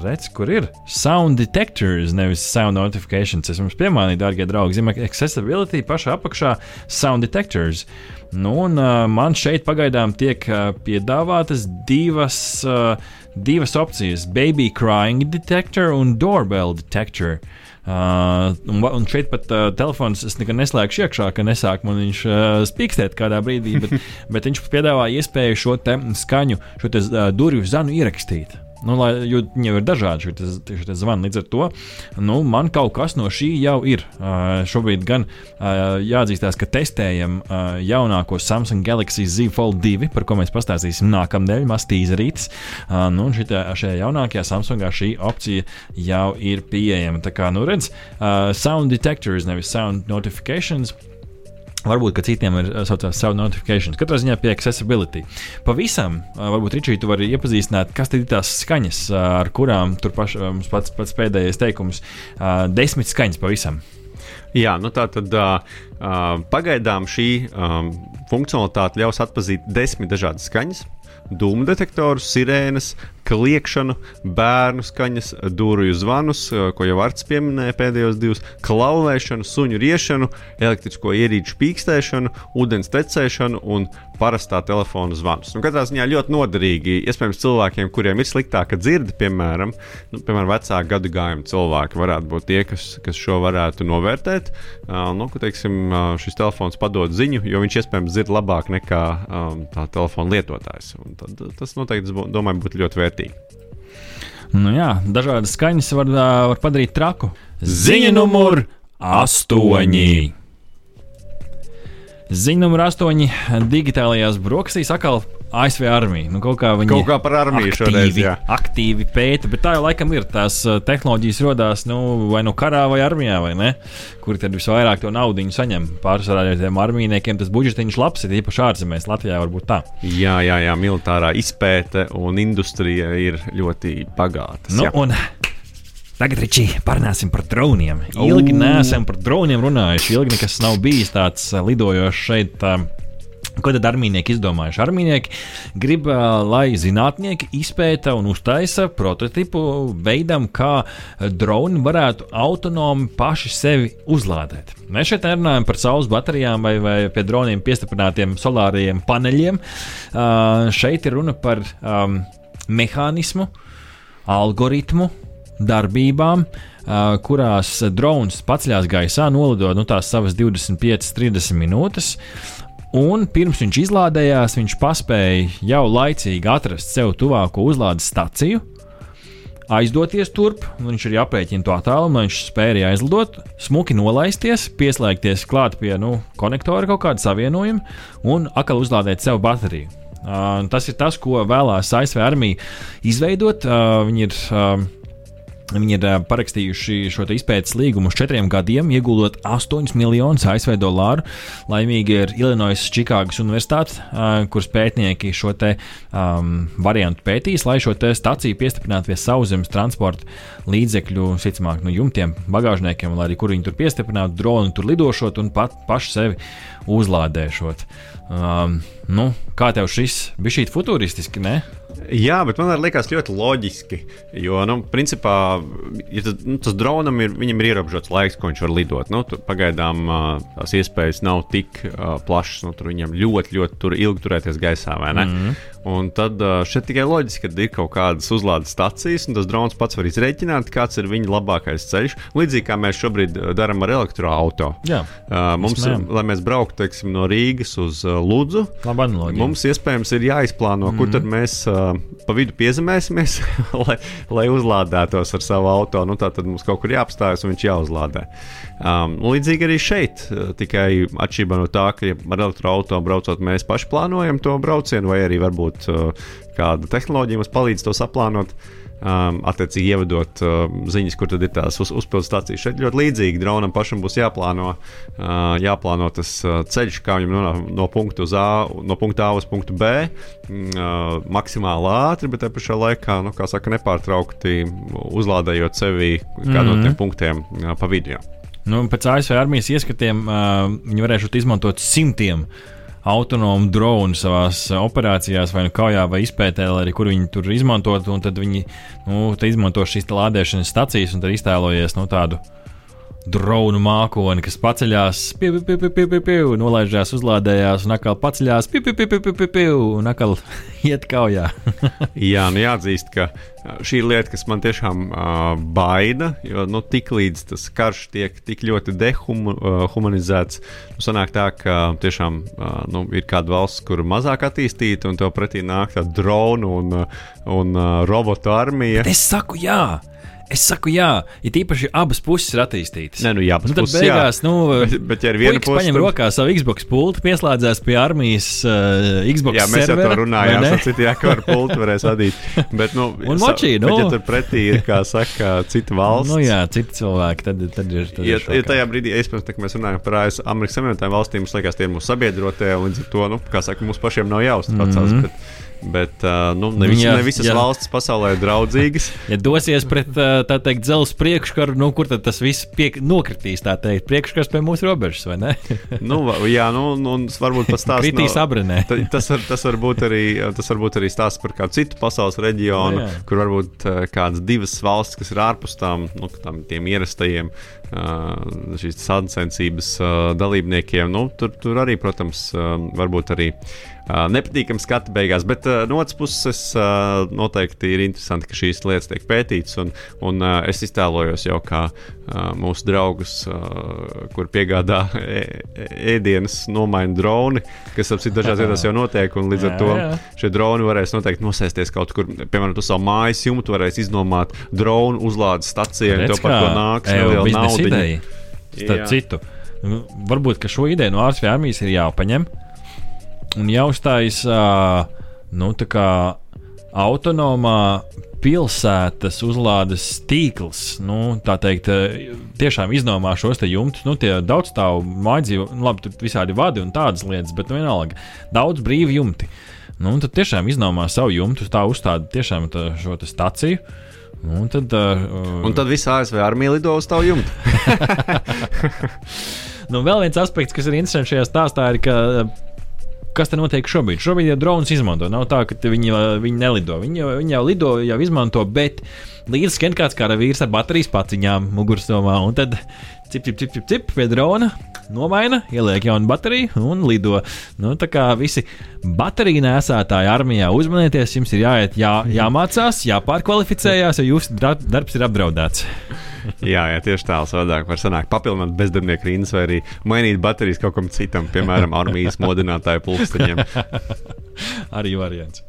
redzu, kur ir sound detectors, nevis sound notifications. Es jums piemānīju, darbie draugi, zīmē, accessibility pašā apakšā sound detectors. Nu, un uh, man šeit pagaidām tiek uh, piedāvātas divas, uh, divas opcijas - baby crying detector un doorbell detector. Uh, un, va- un šeit pat uh, telefons es nekad neslēgšu iekšā, ka nesāk man viņš uh, spīkstēt kādā brīdī, bet, bet viņš piedāvā iespēju šo skaņu, šo te uh, durvju zanu ierakstīt. Nu, lai, jo viņiem ir dažādi šie zvani. Līdz ar to nu, man kaut kas no šī jau ir. Uh, šobrīd gan uh, jāatzīstās, ka testējam uh, jaunāko Samsung Galaxy Z Fold 2, par ko mēs pastāstīsim nākamnedēļ, maz tīzerītis. Uh, nu, šitā, šajā jaunākajā Samsungā šī opcija jau ir pieejama. Tā kā, nu, redz, uh, sound detectors, nevis sound notifications. Varbūt citiem ir uh, saucās savu notifikāciju. Katrā ziņā pie accessibility. Pavisam, uh, varbūt Ričija, tu vari iepazīstināt, kas ir tās skaņas, uh, ar kurām tur paš, mums pats, pats pēdējais teikums - desmit skaņas pavisam. Jā, nu tā tad uh, pagaidām šī um, funkcionalitāte ļaus atpazīt desmit dažādas skaņas. Dūmu detektorus, sirēnas, kliekšanu, bērnu skaņas, durvju zvanus, ko jau Arts pieminēja pēdējos divus, klauvēšanu, suņu riešanu, elektrisko ierīču pīkstēšanu, ūdens tecēšanu un parastā telefona zvanus. Nu, katrā ziņā ļoti noderīgi. Iespējams, cilvēkiem, kuriem ir sliktāka dzirde, piemēram, nu, piemēram vecāku gadu gājumu cilvēki, varētu būt tie, kas, kas šo varētu novērtēt. Uh, nu, ka, teiksim, šis telefons padod ziņu, jo viņš iespējams dzird labāk nekā um, tā telefona lietotājs. Un tad, tas noteikti, domāju, būtu ļoti vērtīgi vērtīgi. Nu jā, dažādas skaņas var, var padarīt traku. Ziņa numur astoņi. Ziņa numur astoņi digitālajās brokastīs atkal ASV armija. Nu, kaut kā viņi kaut kā par armiju aktīvi, šoreiz, jā. aktīvi pēta, bet tā jau laikam ir. Tās uh, tehnoloģijas radās nu, vai nu karā, vai armijā, vai ne? Kur tad visvairāk to naudu saņem? Pārsvarā ar tiem armijniekiem tas budžetiņš labs, ir īpaši ārzemēs, Latvijā varbūt tā. Jā, jā, jā, militārā izpēte un industrija ir ļoti bagātas. Nu, un, Tagad, Ričī, parunāsim par droniem. Ilgi neesam par droniem runājuši. Ilgi nekas nav bijis tāds uh, lidojošs šeit. Tā, Ko tad armijnieki izdomājuši? Armijnieki grib, lai zinātnieki izpēta un uztaisa prototipu veidam, kā droni varētu autonomi paši sevi uzlādēt. Mēs šeit nerunājam par saules baterijām vai, vai pie droniem piestiprinātiem solāriem paneļiem. Uh, šeit ir runa par um, mehānismu, algoritmu, darbībām, kurās drons paceļās gaisā, nolidot nu, tās savas 25, 30 minūtes. Un pirms viņš izlādējās, viņš spēja jau laicīgi atrast sev tuvāko uzlādes staciju, aizdoties turp. Viņš arī aprēķina to attālumu, viņš spēja aizlidot, smuki nolaisties, pieslēgties klāt pie nu, konektora kaut kāda savienojuma un atkal uzlādēt sev bateriju. Uh, tas ir tas, ko vēlās ASV armija izveidot. Uh, viņi ir uh, Viņi ir parakstījuši šo izpētes līgumu uz četriem gadiem, ieguldot 8 miljonus ASV dolāru. Laimīgi ir Illinois Čikāgas Universitāte, kuras pētnieki šo te, um, variantu pētīs, lai šo staciju piestiprinātu pie sauszemes transporta līdzekļu, sicamāk, no jumtiem, bagāžniekiem, lai arī kur viņi tur piestiprinātu, droni tur lidošot un pat paši sevi uzlādēšot. Um, nu, kā tev šis bija šī futūristiski? Ne? Jā, bet man liekas ļoti loģiski. Jo, nu, principā, ja tas, nu, tas dronam ir, ir ierobežots laiks, ko viņš var lidot. Nu, pagaidām uh, tās iespējas nav tik uh, plašas. Nu, tur viņam ļoti, ļoti tur ilgi turēties gaisā? Mm -hmm. Un tad šeit tikai loģiski, ka ir kaut kādas uzlādes stacijas, un tas drons pats var izrēķināt, kāds ir viņa labākais ceļš. Līdzīgi kā mēs šobrīd darām ar elektroautorātu. Uh, mums, ir, lai mēs brauktu teiksim, no Rīgas uz Ludzu, mums iespējams ir jāizplāno, mm -hmm. kur tad mēs. Uh, pa vidu piezemēsimies, lai, lai uzlādētos ar savu auto. Nu, tā tad mums kaut kur jāapstājas un viņš jāuzlādē. Um, līdzīgi arī šeit, tikai atšķirībā no tā, ka ja ar elektroautorātu braucot, mēs paši plānojam to braucienu, vai arī varbūt uh, kāda tehnoloģija mums palīdz to saplānot. Um, attiecīgi ievedot uh, ziņas, kur tad ir tās uz, uzpildu stācijas. Šeit ļoti līdzīgi dronam pašam būs jāplāno, uh, jāplāno tas uh, ceļš, kā viņam no punkta uz A, no punkta A uz punktu B, mm, uh, maksimāli ātri, bet te pašā laikā, nu, kā saka, nepārtraukti uzlādējot sevi kādu mm -hmm. no tiem mhm. punktiem uh, pa vidu. Nu, pēc ASV armijas ieskatiem uh, viņi varēs izmantot simtiem uh, autonomu dronu savā operācijās, vai nu kaujā, vai izpētē, arī kur viņi tur izmantot. Tad viņi nu, izmanto šīs lādēšanas stacijas un iztēlojies nu, tādu dronu mākoni, kas paceļās, piu, piu, piu, piu, piu, piu, nolaižās, uzlādējās, un atkal paceļās, piu, piu, piu, piu, piu, piu, piu, un atkal iet kaujā. Jā, nu jāatzīst, ka šī ir lieta, kas man tiešām uh, baida, jo nu, tik līdz tas karš tiek tik ļoti dehumanizēts, nu, sanāk tā, ka tiešām uh, nu, ir kāda valsts, kur mazāk attīstīta, un to pretī nāk tāda dronu un, un uh, robotu armija. Bet es saku, jā! Es saku, jā, ir īpaši abas puses ir attīstītas. Nē, nu jā, nu, tad puses, beigās, jā. nu, bet, bet ja ir viena puse, paņem tad... rokā savu Xbox pultu, pieslēdzās pie armijas uh, Xbox. Jā, mēs servera, jau to runājām, ar citu jāka ar pultu varēs vadīt. Bet, nu, un močī, nu. Bet, ja tur pretī ir, kā saka, cita valsts. Nu jā, citi cilvēki, tad, tad ir. Tad ja, ir ja tajā brīdī, iespējams, kad mēs runājam par AS, Amerikas Savienotām valstīm, mums liekas, tie ir mūsu sabiedrotie, un līdz ar to, nu, kā saka, mums pašiem nav jāuztraucās. Mm -hmm. Bet, Bet nu, ne, visi, ja, ne visas ja, valstis pasaulē ir draudzīgas. ja dosies pret teikt, dzelzceļa priekškaru, nu, kur tad tas viss piek, nokritīs? Tā teikt, priekškars pie mūsu robežas, vai ne? nu, jā, nu, nu varbūt pat stāsts. Kritīs no, abrenē. tas, var, tas, var arī, tas var būt arī stāsts par kādu citu pasaules reģionu, no, kur varbūt kādas divas valstis, kas ir ārpus tām, nu, tām tiem ierastajiem šīs sacensības dalībniekiem. Nu, tur, tur arī, protams, varbūt arī. Nepatīkami skati beigās, bet uh, no otras puses uh, noteikti ir interesanti, ka šīs lietas tiek pētītas. Un, un uh, es iztēlojos jau kā uh, mūsu draugus, uh, kur piegādā ēdienas, nomaina droni, kas ap citu dažās vietās jau notiek. Līdz ar to šie droni varēs noteikti nosēsties kaut kur, piemēram, uz savu mājas jumtu, varēs iznomāt dronu uzlādes staciju, un to par to nāks neliela nauda. Starp citu, varbūt šo ideju no ārsta armijas ir jāpaņem un jāuzstājas nu, autonomā pilsētas uzlādes tīkls. Nu, tā teikt, tiešām iznomā šos jumtus. Nu, tie daudz stāvu mājdzīvu, nu, labi, tur visādi vadi un tādas lietas, bet nu, vienalga daudz brīvu jumti. Nu, tad tiešām iznomā savu jumtu, tā uzstāda tiešām tā, šo staciju. Nu, un tad, uh, un tad visā ASV armija lido uz tavu jumtu. nu, vēl viens aspekts, kas ir interesants šajā stāstā, ir, ka kas te notiek šobrīd? Šobrīd jau dronas izmanto. Nav tā, ka viņi, viņi nelido. Viņi jau, viņi jau lido, jau izmanto, bet līdzi skan kāds karavīrs ar baterijas paciņām mugursomā. Un tad cip, cip, cip, cip, cip pie drona nomaina, ieliek jaunu bateriju un lido. Nu, tā kā visi bateriju nēsātāji armijā uzmanieties, jums ir jāiet, jā, jāmācās, jāpārkvalificējās, jo jūsu darbs ir apdraudēts. Jā, jā, tieši tā, savādāk var sanākt papildināt bezdarbnieku rindas vai arī mainīt baterijas kaut kam citam, piemēram, armijas modinātāju pulksteņiem. arī variants.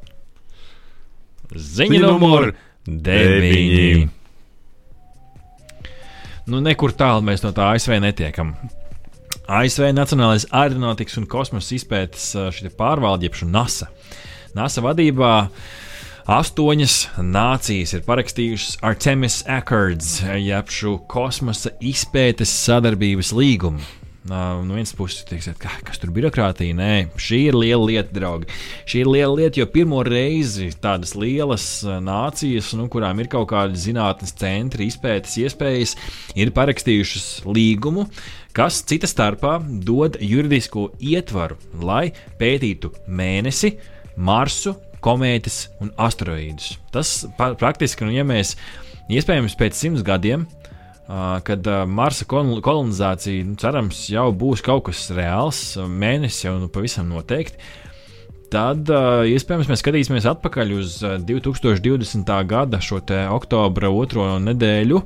Ziņa numur 9. Nu, nekur tālu mēs no tā ASV netiekam. ASV Nacionālais aeronautikas un kosmosa izpētes pārvalde, jeb NASA. NASA vadībā astoņas nācijas ir parakstījušas Artemis Accords, jeb šo kosmosa izpētes sadarbības līgumu. No nu vienas puses, teiksiet, ka, kas tur ir birokrātija? Nē, šī ir liela lieta, draugi. Šī ir liela lieta, jo pirmo reizi tādas lielas nācijas, nu, kurām ir kaut kādi zinātnes centri, izpētes iespējas, ir parakstījušas līgumu, kas cita starpā dod juridisko ietvaru, lai pētītu mēnesi, Marsu, komētas un asteroīdus. Tas praktiski, nu, ja mēs iespējams pēc simts gadiem kad Marsa kolonizācija, nu, cerams, jau būs kaut kas reāls, mēnesis jau nu, pavisam noteikti. Tad uh, iespējams mēs skatīsimies atpakaļ uz 2020. gada šo oktobra otro nedēļu,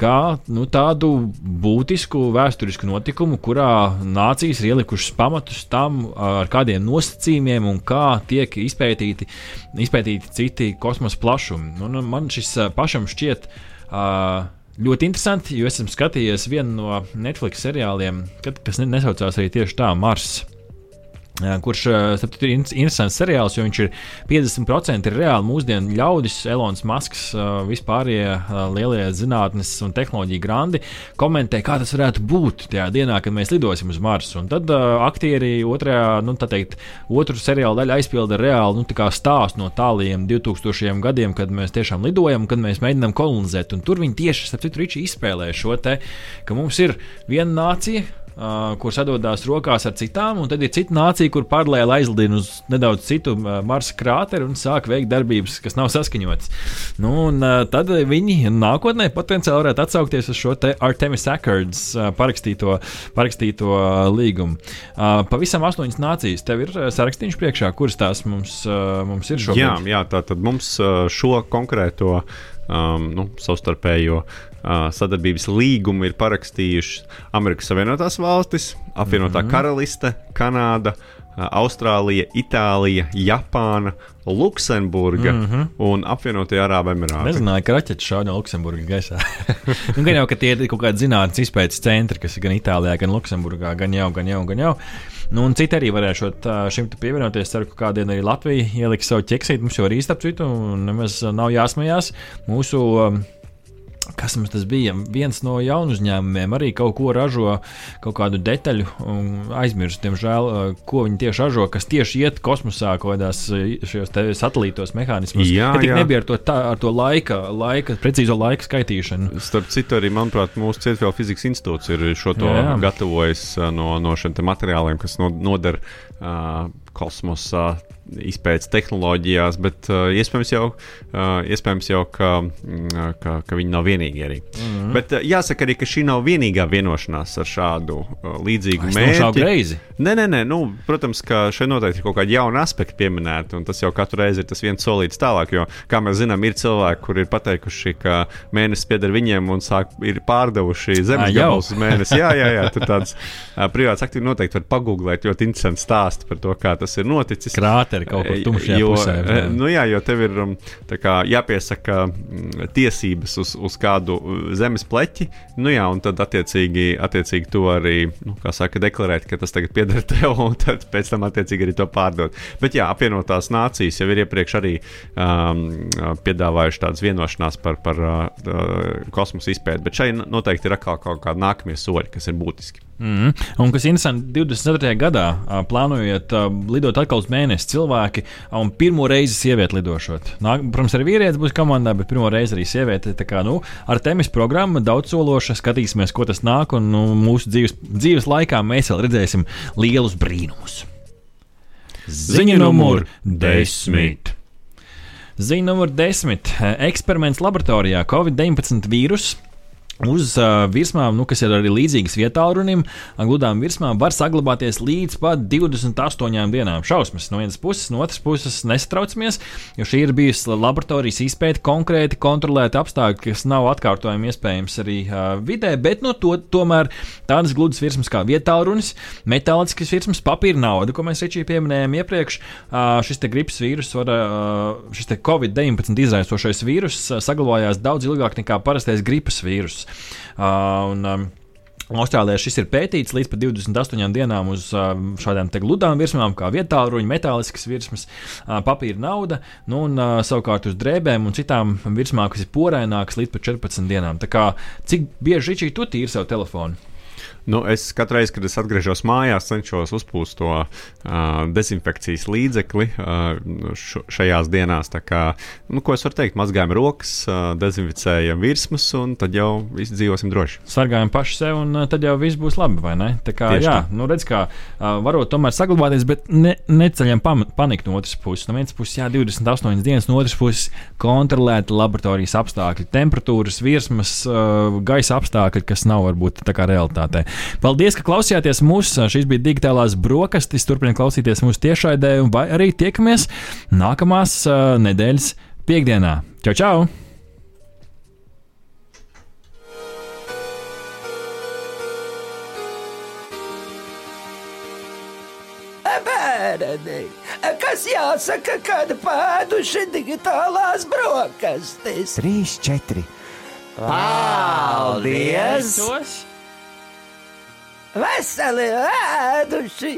kā nu, tādu būtisku vēsturisku notikumu, kurā nācijas ir ielikušas pamatus tam, ar kādiem nosacījumiem un kā tiek izpētīti, izpētīti citi kosmosa plašumi. Nu, nu, man šis pašam šķiet. Uh, Ļoti interesanti, jo esmu skatījies vienu no Netflix seriāliem, kas nesaucās arī tieši tā, Mars kurš saprat, ir interesants seriāls, jo viņš ir 50% ir reāli mūsdienu ļaudis. Elonas Masks, vispārējie lielie zinātnes un tehnoloģija grandi komentē, kā tas varētu būt tajā dienā, kad mēs lidosim uz Marsu. Un tad aktieri otrajā, nu, tā teikt, otru seriāla daļu aizpilda reāli nu, stāstu no tāliem 2000 gadiem, kad mēs tiešām lidojam, kad mēs mēģinām kolonizēt. Un tur viņi tieši, starp citu, izspēlē šo te, ka mums ir viena nācija uh, kur sadodās rokās ar citām, un tad ir cita nācija, kur paralēli aizlidina uz nedaudz citu uh, Marsa krāteru un sāk veikt darbības, kas nav saskaņotas. Nu, un, uh, tad viņi nākotnē potenciāli varētu atsaukties uz šo Artemis Accords uh, parakstīto, parakstīto uh, līgumu. Uh, pavisam astoņas nācijas. Tev ir sarakstīns priekšā, kuras tās mums, mums ir šobrīd? Jā, jā tā tad mums šo konkrēto um, nu, savstarpējo uh, sadarbības līgumu ir parakstījušas Amerikas Savienotās valstis, apvienotā mm -hmm. karaliste, Kanāda. Austrālija, Itālija, Japāna, Luksemburga mm -hmm. un apvienotie Arābu Emirāti. Nezināju, ka raķetes šāda no Luksemburgas gaisā. nu, gan jau, ka tie ir kaut kādi zinātnīs izpētes centri, kas ir gan Itālijā, gan Luksemburgā, gan jau, gan jau, gan jau. Nu, un citi arī varēšu šim pievienoties. Ceru, ka kādien arī Latvija ieliks savu ķeksīti. Mums jau arī starp citu, un nemaz nav jāsmējās. Mūsu um, kas mums tas bija? Viens no jaunu uzņēmumiem arī kaut ko ražo, kaut kādu detaļu, aizmirsu, diemžēl, ko viņi tieši ražo, kas tieši iet kosmosā, kaut kādās šajos satelītos mehānismos. Jā, ja jā. nebija ar to, tā, ar to laika, laika, precīzo laika skaitīšanu. Starp citu, arī, manuprāt, mūsu Cietvielu fizikas institūts ir šo to jā, jā. gatavojis no, no šiem materiāliem, kas noder uh, kosmosā izpētes tehnoloģijās, bet uh, iespējams, jau, uh, iespējams jau, ka, uh, ka, ka viņi nav vienīgi arī. Mm -hmm. Bet uh, jāsaka arī, ka šī nav vienīgā vienošanās ar šādu uh, līdzīgu mērķi. Nē, nē, nē nu, protams, ka šeit noteikti ir kaut kādi jauni aspekti pieminēti, un tas jau katru reizi ir tas viens solīts tālāk, jo, kā mēs zinām, ir cilvēki, kuri ir pateikuši, ka mēnesis pieder viņiem un sāk, ir pārdevuši zemes gabalus uz mēnesi. Jā, jā, jā, tur tāds uh, privāts aktīvi noteikti var pagūglēt ļoti interesanti stāsti par to, kā tas ir noticis. Krāte ir kaut kur tumšajā jo, pusē. Jā. Nu jā, jo tev ir um, kā, jāpiesaka mm, tiesības uz, uz kādu uh, zemes pleķi, nu jā, un tad attiecīgi, attiecīgi to arī, nu, kā saka, deklarēt, ka tas tagad pieder tev, un tad pēc tam attiecīgi arī to pārdot. Bet jā, apvienotās nācijas jau ir iepriekš arī um, piedāvājuši tādas vienošanās par, par uh, kosmosa izpēti, bet šeit noteikti ir atkal kaut kādi nākamie soļi, kas ir būtiski. Mm -hmm. Un kas interesanti, 24. gadā uh, plānojot uh, lidot atkal uz mēnesi cilvēki, un pirmo reizi sieviete lidošot. Nāk, protams, arī vīrietis būs komandā, bet pirmo reizi arī sieviete. Kā nu, ar temis programmu daudzsološa, skatīsimies, ko tas nāk, un nu, mūsu dzīves, dzīves laikā mēs vēl redzēsim lielus brīnumus. Ziņa numur desmit. Ziņa numur desmit. Eksperiments laboratorijā Covid-19 vīrusu Uz uh, virsmām, nu, kas ir arī līdzīgas vietālunim, gludām virsmām var saglabāties līdz pat 28 dienām. Šausmas no vienas puses, no otras puses nesatraucamies, jo šī ir bijusi laboratorijas izpēta konkrēti kontrolēta apstākļi, kas nav atkārtojami iespējams arī uh, vidē, bet no to, tomēr tādas gludas virsmas kā vietālunis, metāliskas virsmas, papīra nauda, ko mēs Ričī pieminējām iepriekš. Uh, šis te gripas vīrus, var, uh, šis te Covid-19 izraisošais vīrus uh, saglabājās daudz ilgāk nekā parastais gripas vīrus. Uh, un, um, Austrālijā šis ir pētīts līdz pat 28 dienām uz uh, šādām gludām virsmām, kā vietāluņa, metāliskas virsmas, uh, papīra nauda, nu, un uh, savukārt uz drēbēm un citām virsmām, kas ir porēnākas, līdz pat 14 dienām. Tā kā, cik bieži šī tu tīri savu telefonu? Nu, es katru reizi, kad es atgriežos mājās, cenšos uzpūst to uh, dezinfekcijas līdzekli uh, š, šajās dienās. Kā, nu, ko es varu teikt? Mazgājam rokas, uh, dezinficējam virsmas, un tad jau viss dzīvosim droši. Sargājam paši sev, un uh, tad jau viss būs labi, vai ne? Tā kā, Tieši jā, tā. nu, redz, kā uh, varot tomēr saglabāties, bet ne, neceļam paniku no otras puses. No vienas puses, jā, 28 dienas, no otras puses, kontrolēta laboratorijas apstākļi, temperatūras, virsmas, uh, gaisa apstākļi, kas nav varbūt tā kā realitātē. Paldies, ka klausījāties mūsu. Šīs bija digitālās brokastis. Turpiniet klausīties mūsu tiešraidē, vai arī tiekamies nākamās uh, nedēļas piekdienā. Čau, čau! bērni, kas jāsaka, kad pēduši digitālās brokastis. Trīs, četri. Paldies! Paldies! Veseli ēduši.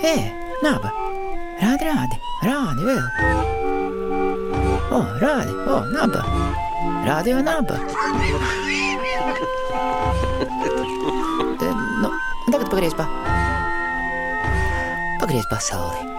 Ē, naba! Rādi, rādi, rādi vēl! O, rādi, o, naba! Rādi, o, naba! E, nu, tagad pagriez pa! Pagriez pasauli!